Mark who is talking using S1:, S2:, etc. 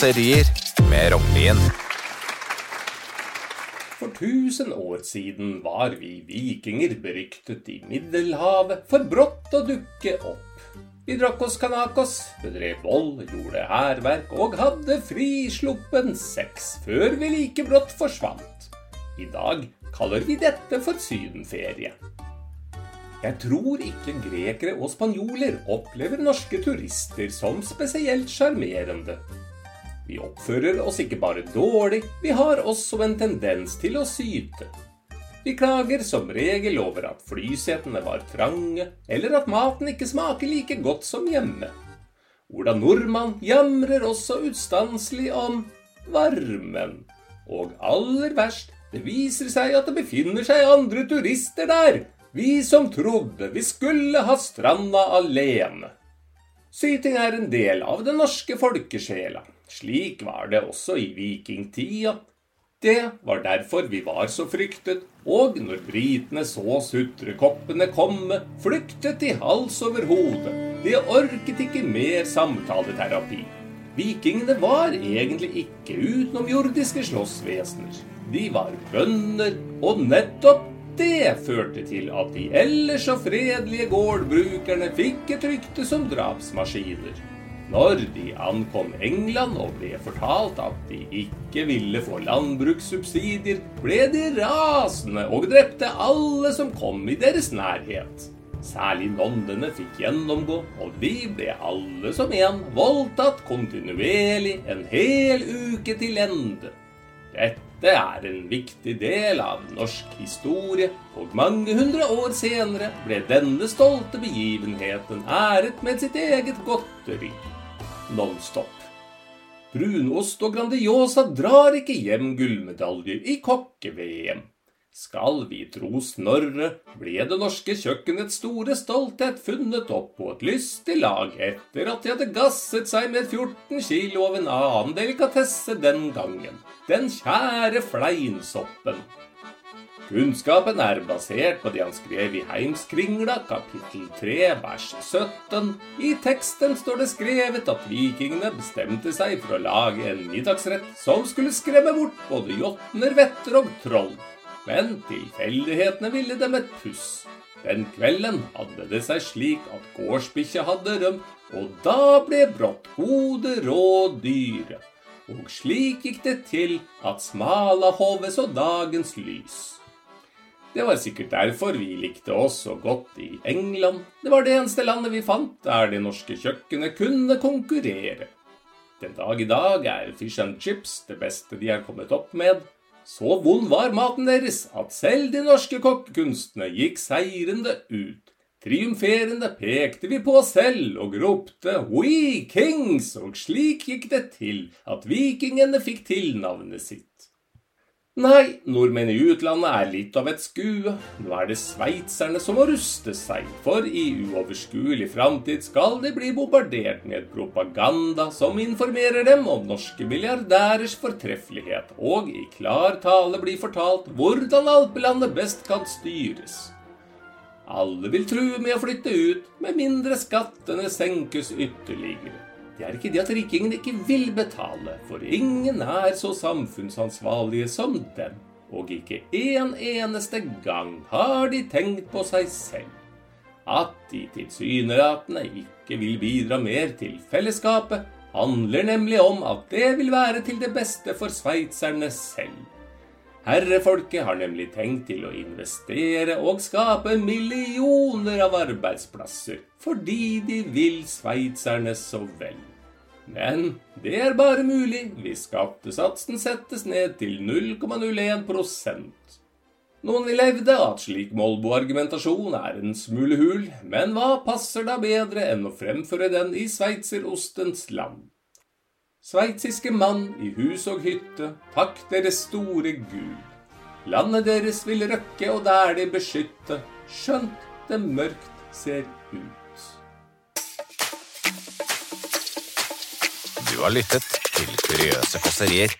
S1: Kåserier med Rognlien.
S2: For tusen år siden var vi vikinger beryktet i Middelhavet for brått å dukke opp. Vi drakk oss kanakos, bedrev vold, gjorde hærverk og hadde frisluppen sex før vi like brått forsvant. I dag kaller vi dette for sydenferie. Jeg tror ikke grekere og spanjoler opplever norske turister som spesielt sjarmerende. Vi oppfører oss ikke bare dårlig, vi har også en tendens til å syte. Vi klager som regel over at flysetene var trange, eller at maten ikke smaker like godt som hjemme. Ola Nordmann jamrer også ustanselig om varmen. Og aller verst, det viser seg at det befinner seg andre turister der, vi som trodde vi skulle ha stranda alene. Syting er en del av den norske folkesjela. Slik var det også i vikingtida. Det var derfor vi var så fryktet, og når britene så sutrekoppene komme, flyktet de hals over hode. De orket ikke mer samtaleterapi. Vikingene var egentlig ikke utenomjordiske slåssvesener. De var bønder, og nettopp det førte til at de ellers så fredelige gårdbrukerne fikk et rykte som drapsmaskiner. Når de ankom England og ble fortalt at de ikke ville få landbrukssubsidier, ble de rasende og drepte alle som kom i deres nærhet. Særlig nonnene fikk gjennomgå, og de ble alle som en voldtatt kontinuerlig en hel uke til ende. Dette er en viktig del av norsk historie, og mange hundre år senere ble denne stolte begivenheten æret med sitt eget godteri. Nonstop. Brunost og Grandiosa drar ikke hjem gullmedaljer i kokke-VM. Skal vi tro Snorre, ble det norske kjøkkenets store stolthet funnet opp på et lystig lag etter at de hadde gasset seg med 14 kilo av en annen delikatesse den gangen, den kjære fleinsoppen. Kunnskapen er basert på det han skrev i Heimskringla, kapittel 3, vers 17. I teksten står det skrevet at vikingene bestemte seg for å lage en middagsrett som skulle skremme bort både jotner, vetter og troll. Men tilfeldighetene ville dem et puss. Den kvelden hadde det seg slik at gårdsbikkja hadde rømt, og da ble brått hodet rådyre. Og slik gikk det til at Smalahove så dagens lys. Det var sikkert derfor vi likte oss så godt i England. Det var det eneste landet vi fant der det norske kjøkkenet kunne konkurrere. Den dag i dag er fish and chips det beste de er kommet opp med, så vond var maten deres at selv de norske kokkekunstene gikk seirende ut. Triumferende pekte vi på oss selv og ropte We Kings, og slik gikk det til at vikingene fikk tilnavnet sitt. Nei, nordmenn i utlandet er litt av et skue. Nå er det sveitserne som må ruste seg, for i uoverskuelig framtid skal de bli bombardert med propaganda som informerer dem om norske milliardærers fortreffelighet, og i klar tale blir fortalt hvordan alpelandet best kan styres. Alle vil true med å flytte ut, med mindre skattene senkes ytterligere. Det er ikke det at rikingen ikke vil betale, for ingen er så samfunnsansvarlige som dem. Og ikke en eneste gang har de tenkt på seg selv. At de tilsynelatende ikke vil bidra mer til fellesskapet, handler nemlig om at det vil være til det beste for sveitserne selv. Herrefolket har nemlig tenkt til å investere og skape millioner av arbeidsplasser, fordi de vil sveitserne så vel. Men det er bare mulig hvis skattesatsen settes ned til 0,01 Noen vil hevde at slik Molbo-argumentasjon er en smule hul, men hva passer da bedre enn å fremføre den i sveitserostens land? Sveitsiske mann i hus og hytte, takk deres store Gud. Landet deres vil røkke og der de beskytte, skjønt det mørkt ser ut.
S1: Du har lyttet til Kuriøse kåserier